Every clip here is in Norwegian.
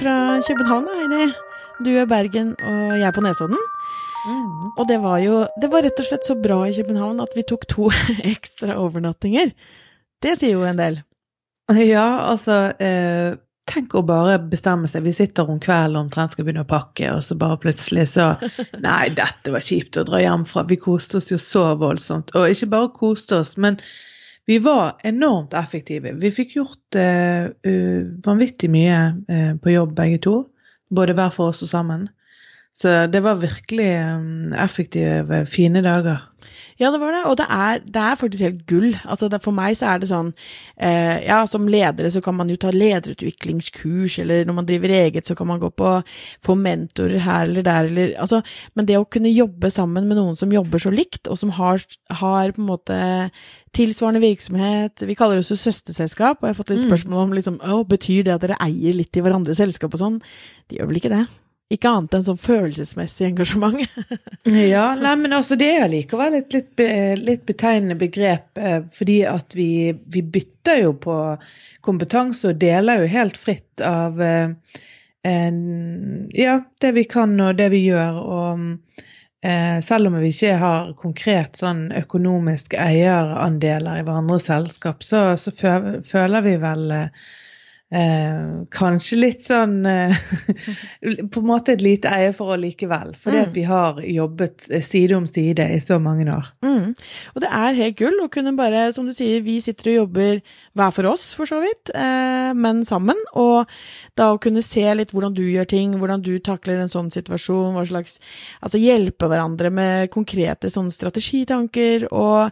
fra København, Heidi. Du er Bergen, og jeg er på Nesodden. Mm. Og det var jo Det var rett og slett så bra i København at vi tok to ekstra overnattinger. Det sier jo en del. Ja, altså eh, Tenk å bare bestemme seg. Vi sitter om kvelden og omtrent skal begynne å pakke, og så bare plutselig så Nei, dette var kjipt å dra hjem fra. Vi koste oss jo så voldsomt. Og ikke bare koste oss, men vi var enormt effektive. Vi fikk gjort eh, vanvittig mye eh, på jobb begge to. Både hver for oss og sammen. Så det var virkelig um, effektive, fine dager. Ja, det var det, og det er, det er faktisk helt gull. Altså, det, for meg så er det sånn eh, Ja, som ledere så kan man jo ta lederutviklingskurs, eller når man driver eget så kan man gå på få mentorer her eller der, eller Altså, men det å kunne jobbe sammen med noen som jobber så likt, og som har, har på en måte tilsvarende virksomhet Vi kaller oss jo søsterselskap, og jeg har fått litt spørsmål om liksom, å, betyr det at dere eier litt i hverandres selskap og sånn. De gjør vel ikke det? Ikke annet enn sånn følelsesmessig engasjement. Ja, nei, men altså det er allikevel et litt, litt betegnende begrep, eh, fordi at vi, vi bytter jo på kompetanse og deler jo helt fritt av eh, en, ja, det vi kan og det vi gjør. Og eh, selv om vi ikke har konkret sånn økonomiske eierandeler i hverandres selskap, så, så føler vi vel eh, kanskje litt sånn eh, På en måte et lite eierforhold likevel. Fordi Mm. at vi har jobbet eh, side om side i så mange år. Mm. Og det er helt gull å kunne bare, som du sier, vi sitter og jobber hver for oss, for så vidt, eh, men sammen. Og da å kunne se litt hvordan du gjør ting, hvordan du takler en sånn situasjon, hva slags Altså hjelpe hverandre med konkrete sånne strategitanker, og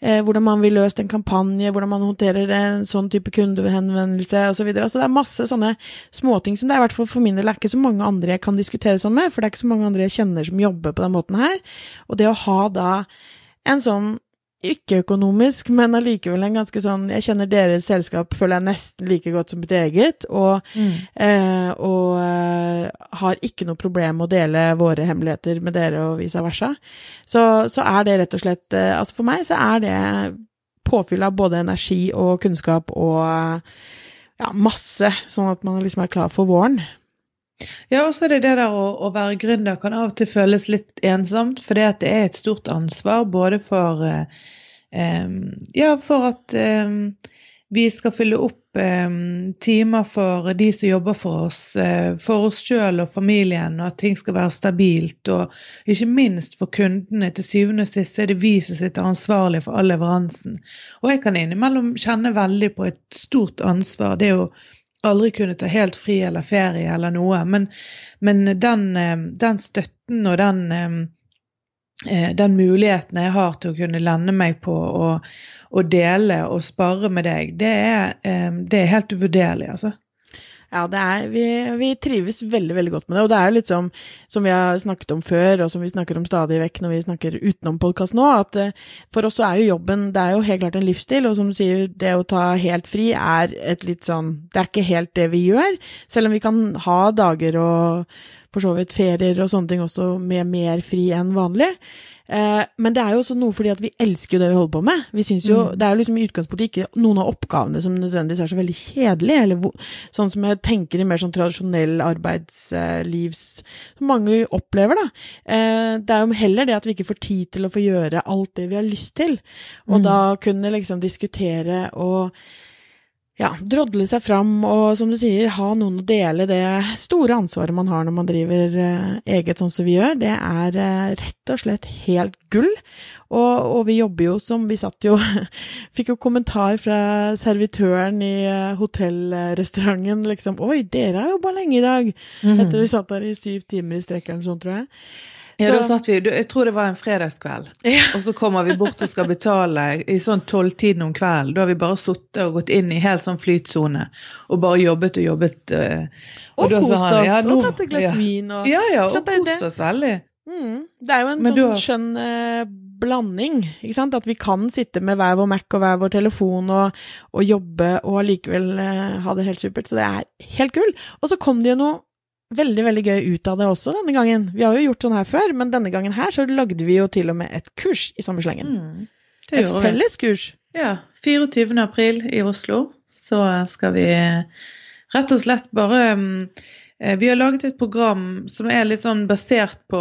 eh, hvordan man vil løse en kampanje, hvordan man håndterer en sånn type kundehenvendelse osv. Altså det er masse sånne småting som det er, i hvert fall for min del, er ikke så mange andre jeg kan diskutere sånn med, for det er ikke så mange andre jeg kjenner som jobber på den måten her. Og det å ha da en sånn ikke-økonomisk, men allikevel en ganske sånn Jeg kjenner deres selskap, føler jeg nesten like godt som mitt eget, og, eh, og eh, har ikke noe problem med å dele våre hemmeligheter med dere og vice versa. Så, så er det rett og slett eh, Altså for meg så er det påfyll av både energi og kunnskap og ja, masse, sånn at man liksom er klar for våren. Ja, og så er det det der å, å være gründer kan av og til føles litt ensomt, for det er et stort ansvar både for eh, Ja, for at eh, vi skal fylle opp eh, timer for de som jobber for oss, eh, for oss sjøl og familien, og at ting skal være stabilt. Og ikke minst for kundene. Til syvende og sist er det vi som sitter ansvarlig for all leveransen. Og jeg kan innimellom kjenne veldig på et stort ansvar. Det å aldri kunne ta helt fri eller ferie eller noe. Men, men den, eh, den støtten og den, eh, den muligheten jeg har til å kunne lande meg på og, dele og spare med deg, det er, eh, det er helt uvurderlig, altså. Ja, er, vi, vi trives veldig veldig godt med det. Og det er litt som, som vi har snakket om før, og som vi snakker om stadig vekk når vi snakker utenom podkast nå, at uh, for oss så er jo jobben det er jo helt klart en livsstil. Og som du sier, det å ta helt fri er et litt sånn Det er ikke helt det vi gjør. Selv om vi kan ha dager og for så vidt ferier og sånne ting også med mer fri enn vanlig. Eh, men det er jo også noe fordi at vi elsker jo det vi holder på med. Vi synes jo, Det er jo liksom i utgangspunktet ikke noen av oppgavene som nødvendigvis er så veldig kjedelige, eller hvor, sånn som jeg tenker i mer sånn tradisjonell arbeidslivs Som mange opplever, da. Eh, det er jo heller det at vi ikke får tid til å få gjøre alt det vi har lyst til. Og da kunne liksom diskutere og ja, drodle seg fram og som du sier, ha noen å dele det store ansvaret man har når man driver eh, eget sånn som vi gjør, det er eh, rett og slett helt gull. Og, og vi jobber jo som Vi satt jo Fikk jo kommentar fra servitøren i eh, hotellrestauranten, liksom Oi, dere har jobba lenge i dag! Etter vi satt der i syv timer i strekk eller noe sånt, tror jeg. Ja, da satt vi, jeg tror det var en fredagskveld, Ja. og så kommer vi bort og skal betale i sånn tolvtiden om kvelden. Da har vi bare sittet og gått inn i helt sånn flytsone og bare jobbet og jobbet. Og, Og da kost oss, ja, og tatt et glass vin og Ja, ja, og det kost oss veldig. Mm. Det er jo en Men sånn har- skjønn eh, blanding, ikke sant? At vi kan sitte med hver vår Mac og hver vår telefon og, og jobbe og allikevel eh, ha det helt supert. Så det er helt gull. Og så kom det jo noe veldig, veldig gøy ut av det også denne gangen. Vi har jo gjort sånn her før, men denne gangen her så lagde vi jo til og med et kurs i samme slengen. Mm, Et felles kurs. Ja. 24. april i Oslo så skal vi rett og slett bare eh, Vi har laget et program som er litt sånn basert på,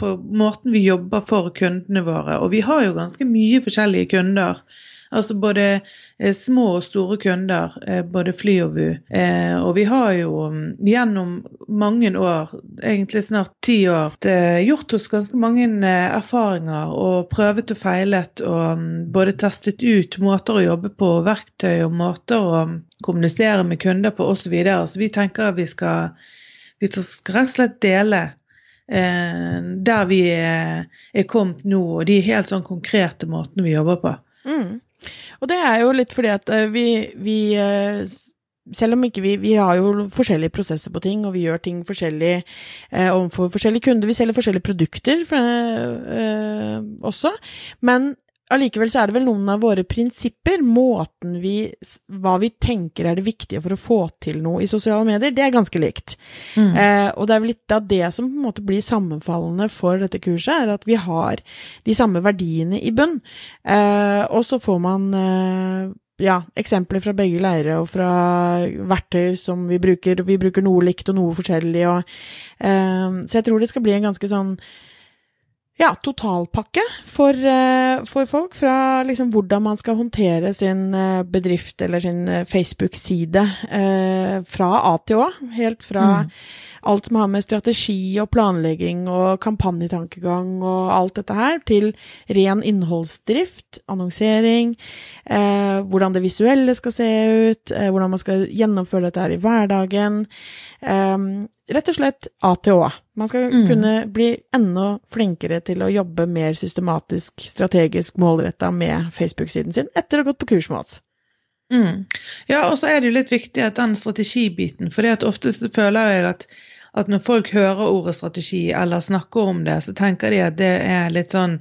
på måten vi jobber for kundene våre. Og vi har jo ganske mye forskjellige kunder. Altså både eh, små og store kunder, eh, både Fly og VU. Eh, og vi har jo mm, gjennom mange år, egentlig snart ti år, gjort oss ganske mange erfaringer og prøvet og feilet og mm, både testet ut måter å jobbe på, verktøy og måter å mm, kommunisere med kunder på osv. Så, videre. så vi tenker vi skal, vi skal rett og slett dele der vi er, er kommet nå, og de helt sånn konkrete måtene vi jobber på. Mm. Og det er jo litt fordi at eh, vi, vi eh, selv om ikke vi Vi har jo forskjellige prosesser på ting, og vi gjør ting forskjellig eh, overfor forskjellige kunder. Vi selger forskjellige produkter eh, også. Men allikevel så er det vel noen av våre prinsipper, måten vi Hva vi tenker er det viktige for å få til noe i sosiale medier, det er ganske likt. Mm. Eh, og det er vel litt av det som på en måte blir sammenfallende for dette kurset, er at vi har de samme verdiene i bunn. Eh, og så får man eh, ja, eksempler fra begge leirer og fra verktøy som vi bruker. Vi bruker noe likt og noe forskjellig, og, eh, så jeg tror det skal bli en ganske sånn ja, totalpakke for, uh, for, folk. Fra liksom hvordan man skal håndtere sin uh, bedrift eller sin uh, Facebook-side fra A til Å. Helt fra mm. Alt som har med strategi og planlegging og kampanjetankegang og alt dette her, til ren innholdsdrift, annonsering, hvordan det visuelle skal se ut, hvordan man skal gjennomføre dette her i hverdagen. Eh, rett og slett A til Å. Man skal mm. kunne bli enda flinkere til å jobbe mer systematisk, strategisk, målretta med Facebook-siden sin etter å ha gått på kurs med oss. Mm. Ja, og så er det jo litt viktig at den strategibiten, for ofte føler jeg at, at når folk hører ordet strategi eller snakker om det, så tenker de at det er litt sånn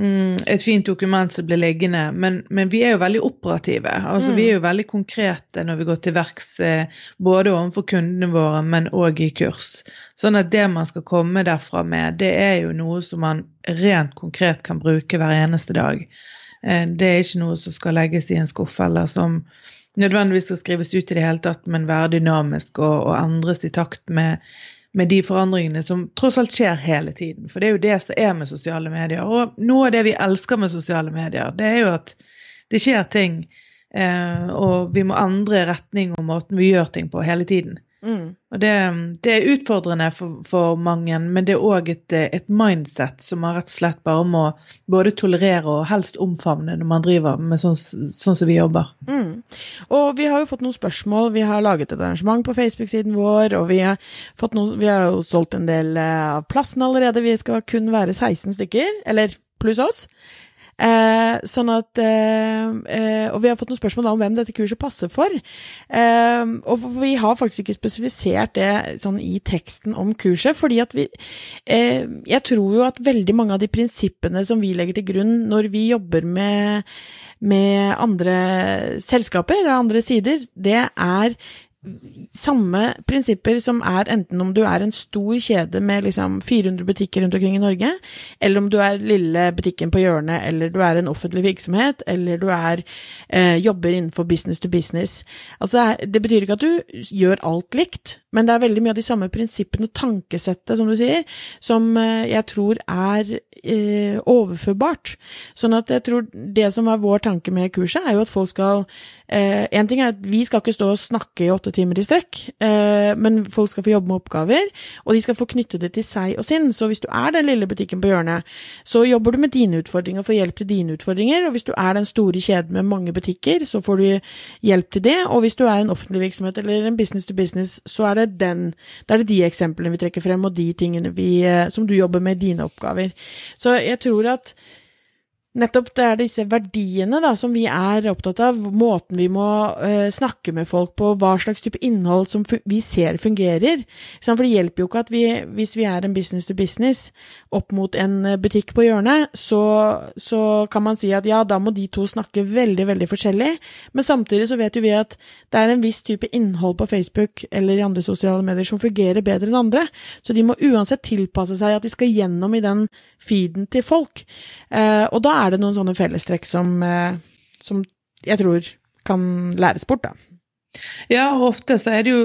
Mm, et fint dokument som blir liggende. Men, men, vi er jo veldig operative. altså mm. Vi er jo veldig konkrete når vi går til verks eh, både overfor kundene våre, men òg i kurs. Sånn at det man skal komme derfra med, det er jo noe som man rent konkret kan bruke hver eneste dag. Eh, det er ikke noe som skal legges i en skuff, eller som nødvendigvis skal skrives ut i det hele tatt, men være dynamisk og, og endres i takt med med de forandringene som tross alt skjer hele tiden. For det er jo det som er med sosiale medier. Og noe av det vi elsker med sosiale medier, det er jo at det skjer ting, eh, og vi må endre retning og måten vi gjør ting på hele tiden. Mm. Og det, det, er utfordrende for, for mange, men det er òg et, et, mindset som man rett og slett bare må både tolerere og helst omfavne når man driver med sånn, sånn som vi jobber. Mm. Og vi har jo fått noen spørsmål. Vi har laget et arrangement på Facebook-siden vår, og vi har, noe, vi har jo solgt en del eh, av plassen allerede. Vi skal kun være 16 stykker, eller pluss oss. Eh, sånn at eh, eh, Og vi har fått noen spørsmål om hvem dette kurset passer for. Eh, og vi har faktisk ikke spesifisert det sånn i teksten om kurset, fordi at vi eh, Jeg tror jo at veldig mange av de prinsippene som vi legger til grunn når vi jobber med med andre selskaper andre sider, det er samme prinsipper som er enten om du er en stor kjede med liksom 400 butikker rundt omkring i Norge, eller om du er lille butikken på hjørnet, eller du er en offentlig virksomhet, eller du er, eh, jobber innenfor business to business. Altså det, er, det, betyr ikke at du gjør alt likt, men det er veldig mye av de samme prinsippene og tankesettet, som du sier, som eh, jeg tror er eh, overførbart. Sånn at jeg tror det som er vår tanke med kurset, er jo at folk skal Eh, en ting er at vi skal ikke stå og snakke i åtte timer i strekk, eh, men folk skal få jobbe med oppgaver, og de skal få knytte det til seg og sin. Så hvis du er den lille butikken på hjørnet, så jobber du med dine utfordringer og får hjelp til dine utfordringer. Og hvis du er den store kjeden med mange butikker, så får du hjelp til det. Og hvis du er en offentlig virksomhet eller en business to business, så er det den, da er det de eksemplene vi trekker frem, og de tingene vi, eh, som du jobber med i dine oppgaver. Så jeg tror at Nettopp det er disse verdiene da, som vi er opptatt av, måten vi må uh, snakke med folk på, hva slags type innhold som vi ser fungerer. For det hjelper jo ikke at vi, hvis vi er en business to business opp mot en eh, butikk på hjørnet, så, så, kan man si at ja, da må de to snakke veldig, veldig forskjellig. Men samtidig så vet jo vi at det er en viss type innhold på Facebook eller i andre sosiale medier som fungerer bedre enn andre. Så de må uansett tilpasse seg at de skal gjennom i den feeden til folk. Uh, og da er det noen sånne fellestrekk som, eh, som jeg tror kan læres bort, da. Ja, og ofte så er det jo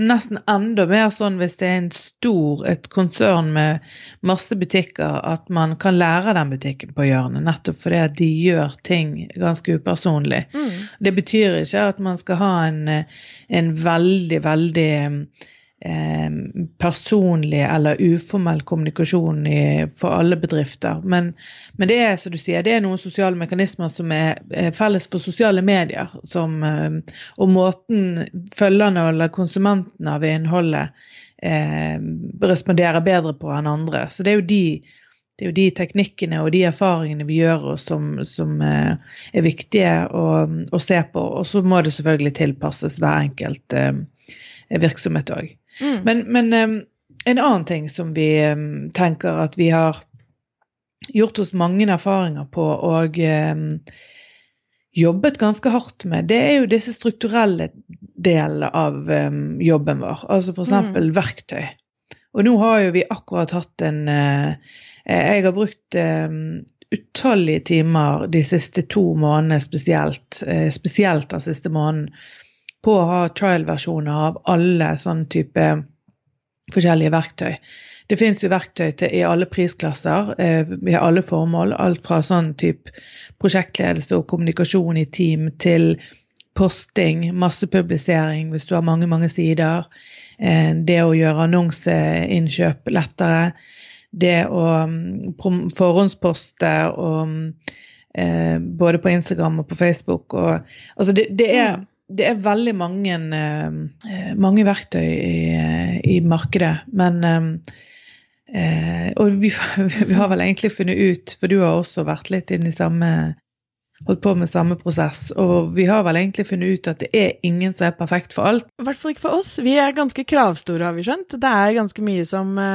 nesten enda mer sånn hvis det er en stor, et konsern med masse butikker, at man kan lære den butikken på hjørnet, nettopp fordi at de gjør ting ganske upersonlig. Mm. Det betyr ikke at man skal ha en, en veldig, veldig eh, personlig eller uformell kommunikasjon i, for alle bedrifter. Men, men, det er som du sier, det er noen sosiale mekanismer som er, felles for sosiale medier. Som, eh, og måten følgerne eller konsumentene av innholdet eh, responderer bedre på enn andre. Så det er jo de det er jo de teknikkene og de erfaringene vi gjør oss som, som eh, er viktige å, å, se på. Og så må det selvfølgelig tilpasses hver enkelt eh, virksomhet òg. Mm. Men, men en annen ting som vi tenker at vi har gjort oss mange erfaringer på og jobbet ganske hardt med, det er jo disse strukturelle delene av jobben vår. Altså f.eks. Mm. verktøy. Og nå har jo vi akkurat hatt en uh, Jeg har brukt utallige timer de siste to månedene spesielt, uh, spesielt den siste måneden, på å ha trial-versjoner av alle sånne type forskjellige verktøy. Det finnes jo verktøy til, i alle prisklasser, eh, i alle formål. Alt fra sånn type prosjektledelse og kommunikasjon i team til posting, massepublisering hvis du har mange, mange sider. Eh, det å gjøre annonseinnkjøp lettere. Det å um, forhåndsposte og eh, både på Instagram og på Facebook. Og, altså det, det er mm det er veldig mange, uh, mange verktøy i, i, markedet, men uh, Og vi, vi, har vel egentlig funnet ut, for du har også vært litt inn i samme holdt på med samme prosess, og vi har vel egentlig funnet ut at det er ingen som er perfekt for alt. I hvert fall ikke for oss. Vi er ganske kravstore, har vi skjønt. Det er ganske mye som vi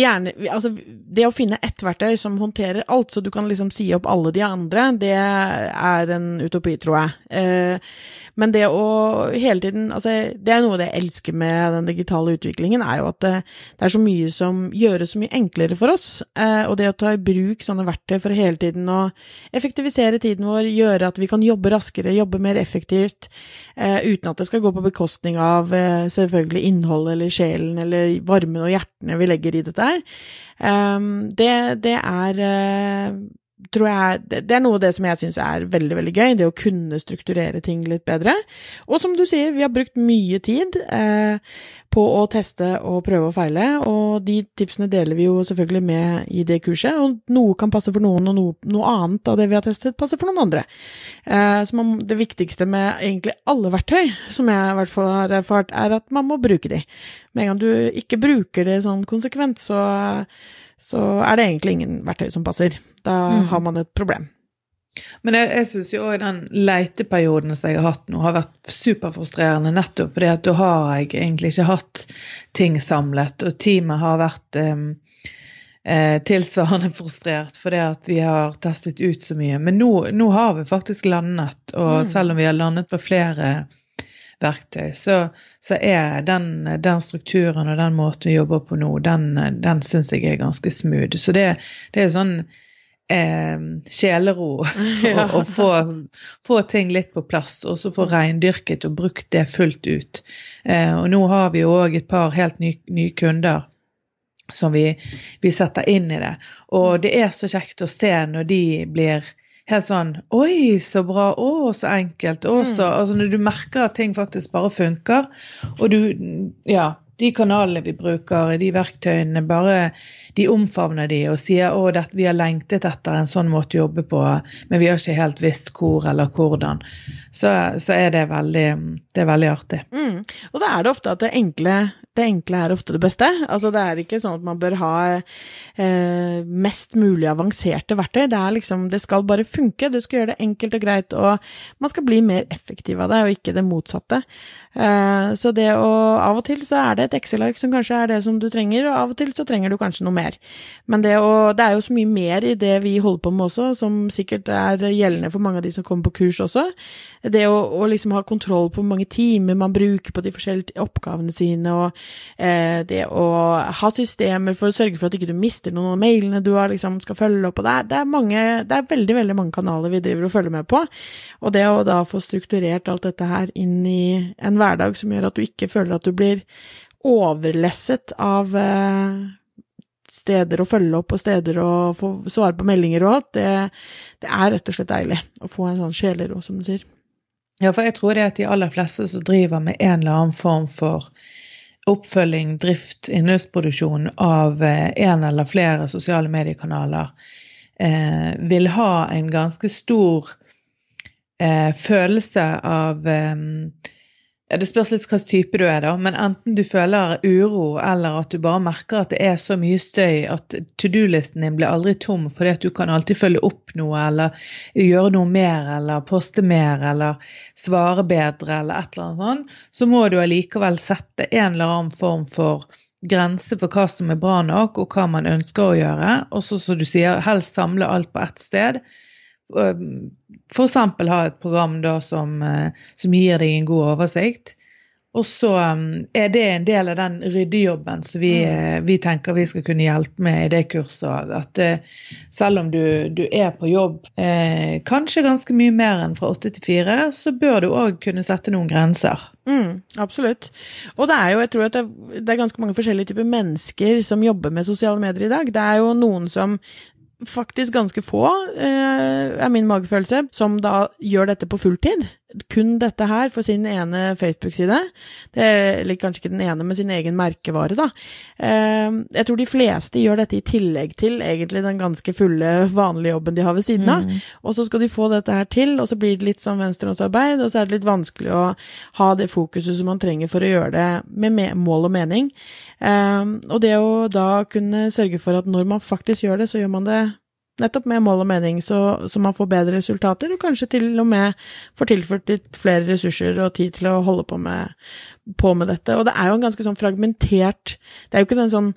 gjerne, altså, det å finne ett verktøy som håndterer alt, så du kan liksom si opp alle de andre, det er en utopi, tror jeg. Eh, men det å hele tiden altså Det er noe det jeg elsker med den digitale utviklingen, er jo at det, det er så mye som gjøres så mye enklere for oss. Eh, og det å ta i bruk sånne verktøy for hele tiden å effektivisere tiden vår, gjøre at vi kan jobbe raskere, jobbe mer effektivt, eh, uten at det skal gå på bekostning av selvfølgelig innholdet eller sjelen eller varmen og hjertene vi legger i dette her. Eh, det, det er eh, tror jeg Det er noe av det som jeg syns er veldig, veldig gøy, det å kunne strukturere ting litt bedre. Og som du sier, vi har brukt mye tid eh, på å teste og prøve og feile, og de tipsene deler vi jo selvfølgelig med i det kurset. Og noe kan passe for noen, og noe, noe annet av det vi har testet, passer for noen andre. Eh, så man, det viktigste med egentlig alle verktøy, som jeg i hvert fall har erfart, er at man må bruke de. Med en gang du ikke bruker det sånn konsekvent, så så er det egentlig ingen verktøy som passer. Da mm. har man et problem. Men jeg, jeg syns jo òg den leiteperioden som jeg har hatt nå, har vært superfrustrerende nettopp fordi at da har jeg egentlig ikke hatt ting samlet, og teamet har vært um, eh, tilsvarende frustrert fordi at vi har testet ut så mye. Men nå, nå har vi faktisk landet, og mm. selv om vi har landet på flere verktøy, så, så er den, den, strukturen og den måten vi jobber på nå, den, den syns jeg er ganske smooth. Så det, det er sånn eh, sjelero å få, få, ting litt på plass, og så få reindyrket og brukt det fullt ut. Eh, og nå har vi òg et par helt nye, kunder som vi, vi, setter inn i det. Og det er så kjekt å se når de blir helt sånn Oi, så bra. Å, så enkelt. Å, så mm. Altså når du merker at ting faktisk bare funker, og du Ja, de kanalene vi bruker, de verktøyene, bare de omfavner de og sier det, vi har lengtet etter en sånn måte å jobbe på, men vi har ikke helt visst hvor eller hvordan. Så, så er det veldig, det er veldig artig. Mm. Og så er det ofte at det enkle, det enkle er ofte det beste. Altså det er ikke sånn at man bør ha eh, mest mulig avanserte verktøy. Det liksom, det skal bare funke. Du skal gjøre det enkelt og greit, og man skal bli mer effektiv av det, og ikke det motsatte. Eh, så det å Av og til så er det et Excel-ark som kanskje er det som du trenger, og av og til så trenger du kanskje noe mer mer. Men det, å, det, er jo så mye mer i det vi holder på med også, som sikkert er gjeldende for mange av de som kommer på kurs også. Det å, å liksom ha kontroll på hvor mange timer man bruker på de forskjellige oppgavene sine, og eh, det å ha systemer for å sørge for at ikke du mister noen av mailene du har, liksom skal følge opp. og det er, det er, mange, det er veldig, veldig mange kanaler vi driver og følger med på. Og det å da få strukturert alt dette her inn i en hverdag som gjør at du ikke føler at du blir overlesset av eh, steder å følge opp og steder å få svare på meldinger og alt, det, det, er rett og slett deilig å få en sånn sjelero, som du sier. Ja, for jeg tror det at de aller fleste som driver med en eller annen form for oppfølging, drift, innholdsproduksjon av eh, en eller flere sosiale mediekanaler, eh, vil ha en ganske stor eh, følelse av eh, det spørs litt hvilken type du er, da. Men enten du føler uro, eller at du bare merker at det er så mye støy at to do-listen din blir aldri tom fordi at du kan alltid følge opp noe, eller gjøre noe mer, eller poste mer, eller svare bedre, eller et eller annet sånt, så må du allikevel sette en eller annen form for grense for hva som er bra nok, og hva man ønsker å gjøre. Og så, som du sier, helst samle alt på ett sted f.eks. ha et program da som, eh, som, gir deg en god oversikt. Og så er det en del av den ryddejobben som vi, mm. Eh, vi, tenker vi skal kunne hjelpe med i det kurset òg. At eh, selv om du, du er på jobb eh, kanskje ganske mye mer enn fra åtte til fire, så bør du òg kunne sette noen grenser. Mm, absolutt. Og det er jo, jeg tror at det, det er ganske mange forskjellige typer mennesker som jobber med sosiale medier i dag. Det er jo noen som faktisk ganske få, eh, er min magefølelse, som da gjør dette på fulltid. Kun dette her for sin ene Facebook-side. Eller kanskje ikke den ene, men sin egen merkevare, da. Eh, jeg tror de fleste gjør dette i tillegg til egentlig den ganske fulle, vanlige jobben de har ved siden av. Mm. Og så skal de få dette her til, og så blir det litt som venstrehåndsarbeid, og så er det litt vanskelig å ha det fokuset som man trenger for å gjøre det med mål og mening. Um, og det å da kunne sørge for at når man faktisk gjør det, så gjør man det nettopp med mål og mening, så, så, man får bedre resultater, og kanskje til og med får tilført litt flere ressurser og tid til å holde på med, på med dette. Og det er jo en ganske sånn fragmentert Det er jo ikke den sånn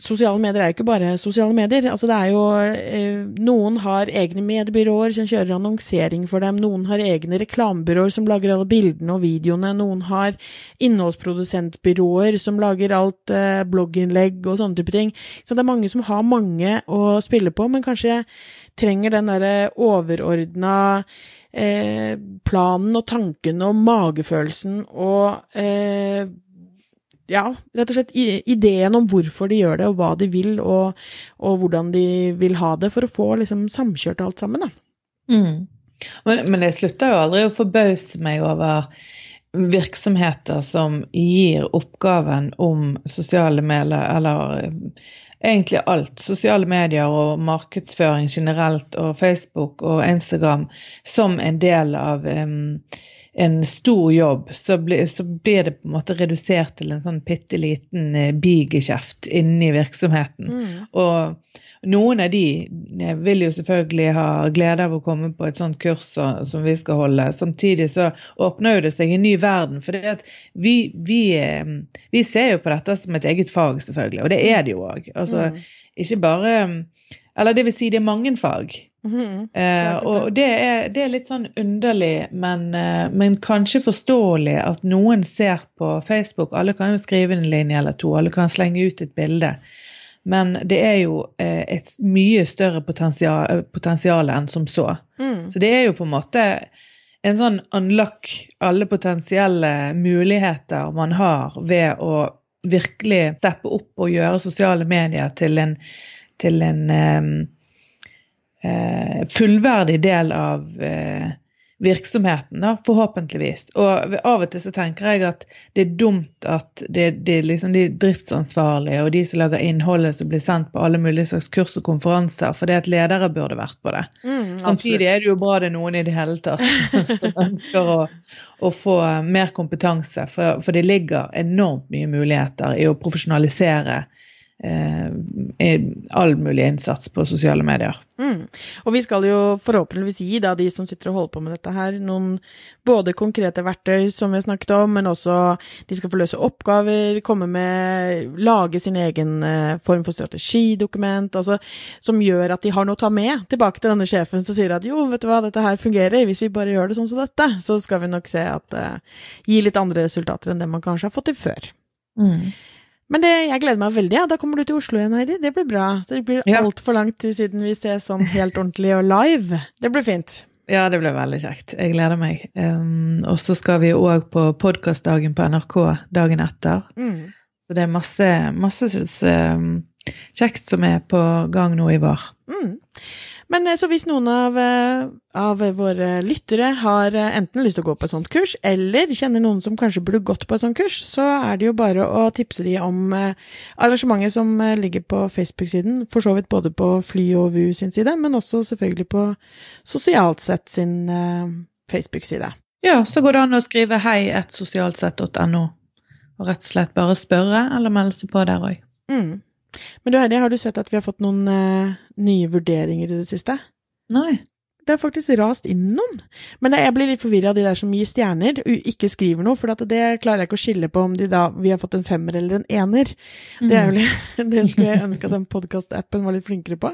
sosiale medier er jo ikke bare sosiale medier. Altså det er jo eh, Noen har egne mediebyråer som kjører annonsering for dem. Noen har egne reklamebyråer som lager alle bildene og videoene. Noen har innholdsprodusentbyråer som lager alt eh, blogginnlegg og sånne type ting. Så det er mange som har mange å spille på, men kanskje trenger den derre overordna eh, planen og tanken og magefølelsen og eh, ja, rett og slett ideen om hvorfor de gjør det, og hva de vil, og, og hvordan de vil ha det, for å få liksom samkjørt alt sammen, da. Mm. Men, men jeg slutter jo aldri å forbause meg over virksomheter som gir oppgaven om sosiale medier, eller eh, egentlig alt, sosiale medier og markedsføring generelt, og Facebook og Instagram, som en del av um, en stor jobb, så, bli, så, blir det på en måte redusert til en sånn bitte liten eh, bigeskjeft inni virksomheten. Mm. Og noen av de eh, vil jo selvfølgelig ha glede av å komme på et sånt kurs som vi skal holde. Samtidig så åpner jo det seg en ny verden. For vi, vi, eh, vi, ser jo på dette som et eget fag, selvfølgelig. Og det er det jo òg. Altså, mm. ikke bare Eller det vil si, det er mange fag. Mm, eh, og det er, det er, litt sånn underlig, men, eh, men, kanskje forståelig at noen ser på Facebook Alle kan jo skrive en linje eller to, alle kan slenge ut et bilde. Men det er jo eh, et mye større potensial, potensial enn som så. Mm. Så det er jo på en måte en sånn unlock alle potensielle muligheter man har ved å virkelig steppe opp og gjøre sosiale medier til en, til en eh, fullverdig del av eh, virksomheten, da, forhåpentligvis. Og av og til så tenker jeg at det er dumt at det, det er liksom de driftsansvarlige og de som lager innholdet som blir sendt på alle mulige slags kurs og konferanser, for det at ledere burde vært på det. Mm, Samtidig er det jo bra det er noen i det hele tatt som ønsker å, å få mer kompetanse, for, for, det ligger enormt mye muligheter i å profesjonalisere all mulig innsats på sosiale medier. Mm. Og vi skal jo forhåpentligvis gi da de som sitter og holder på med dette her, noen både konkrete verktøy som vi har snakket om, men også de skal få løse oppgaver, komme med Lage sin egen eh, form for strategidokument, altså som gjør at de har noe å ta med tilbake til denne sjefen som sier at jo, vet du hva, dette her fungerer, hvis vi bare gjør det sånn som dette, så skal vi nok se at uh, gir litt andre resultater enn det man kanskje har fått til før. Mm. Men det, jeg gleder meg veldig. Ja. Da kommer du til Oslo igjen, Heidi. Det blir bra. Så det blir ja. altfor lang tid siden vi ses sånn helt ordentlig og live. Det blir fint. Ja, det blir veldig kjekt. Jeg gleder meg. Um, og så skal vi òg på podkastdagen på NRK dagen etter. Mm. Så det er masse, masse um, kjekt som er på gang nå i vår. Mm. Men eh, så hvis noen av, eh, av, våre lyttere har eh, enten lyst til å gå på et sånt kurs, eller kjenner noen som kanskje burde gått på et sånt kurs, så er det jo bare å tipse de om arrangementet som ligger på Facebook-siden, for så vidt både på Fly og VU sin side, men også selvfølgelig på Sosialt sett sin Facebook-side. Ja, så går det an å skrive hei et sosialsett.no, og rett og slett bare spørre eller melde seg på der òg. Mm. Men du Heidi, har du sett at vi har fått noen uh, nye vurderinger i det siste? Nei. Det har faktisk rast inn noen. Men jeg blir litt forvirra av de der som gir stjerner, og ikke skriver noe, for det klarer jeg ikke å skille på om de da, vi har fått en femmer eller en ener. Det er vel, mm. det skulle jeg ønske at den podkast-appen var litt flinkere på.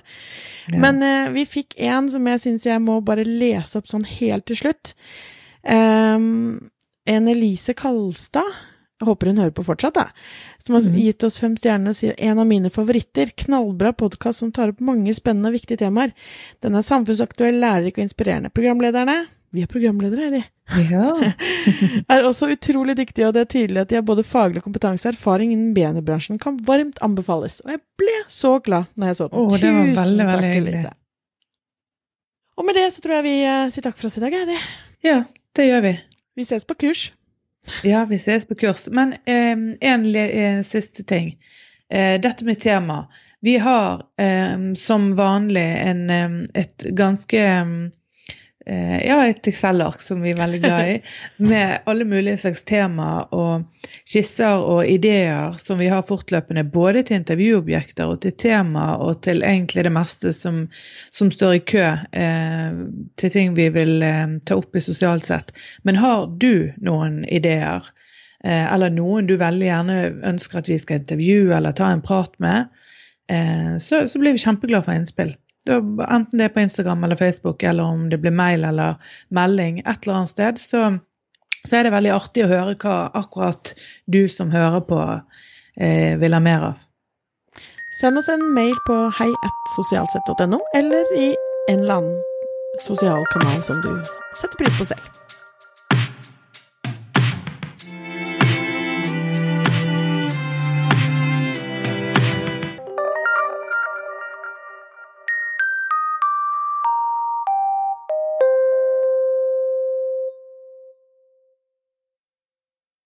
Ja. Men uh, vi fikk en som jeg syns jeg må bare lese opp sånn helt til slutt. Um, en Elise Kalstad jeg håper hun hører på fortsatt, da. Som har mm. gitt oss fem stjerner og sier en av mine favoritter. Knallbra podkast som tar opp mange spennende og viktige temaer. Den er samfunnsaktuell, lærerik og inspirerende. Programlederne vi er programledere, er de. Ja. er også utrolig dyktige, og det er tydelig at de har både faglig kompetanse og erfaring innen mediebransjen. Kan varmt anbefales. Og jeg ble så glad når jeg så den. Oh, Tusen veldig, takk, Elise. Og med det så tror jeg vi uh, sier takk for oss i dag, Eddie. Ja, det gjør vi. Vi ses på kurs. Ja, vi ses på kurs. Men eh, en, siste ting. Eh, dette med tema. Vi har som vanlig en, et ganske ja, et Excel-ark som vi er veldig glad i, med alle mulige slags temaer og skisser og ideer som vi har fortløpende, både til intervjuobjekter og til tema og til egentlig det meste som, som står i kø eh, til ting vi vil eh, ta opp i sosialt sett. Men har du noen ideer, eh, eller noen du veldig gjerne ønsker at vi skal intervjue eller ta en prat med, eh, så, så blir vi kjempeglade for innspill. Enten det er på Instagram eller Facebook, eller om det blir mail eller melding et eller annet sted, så, så er det veldig artig å høre hva akkurat du som hører på, eh, vil ha mer av. Send oss en mail på heiatsosialsett.no, eller i en eller annen sosial kanal som du setter pris på selv.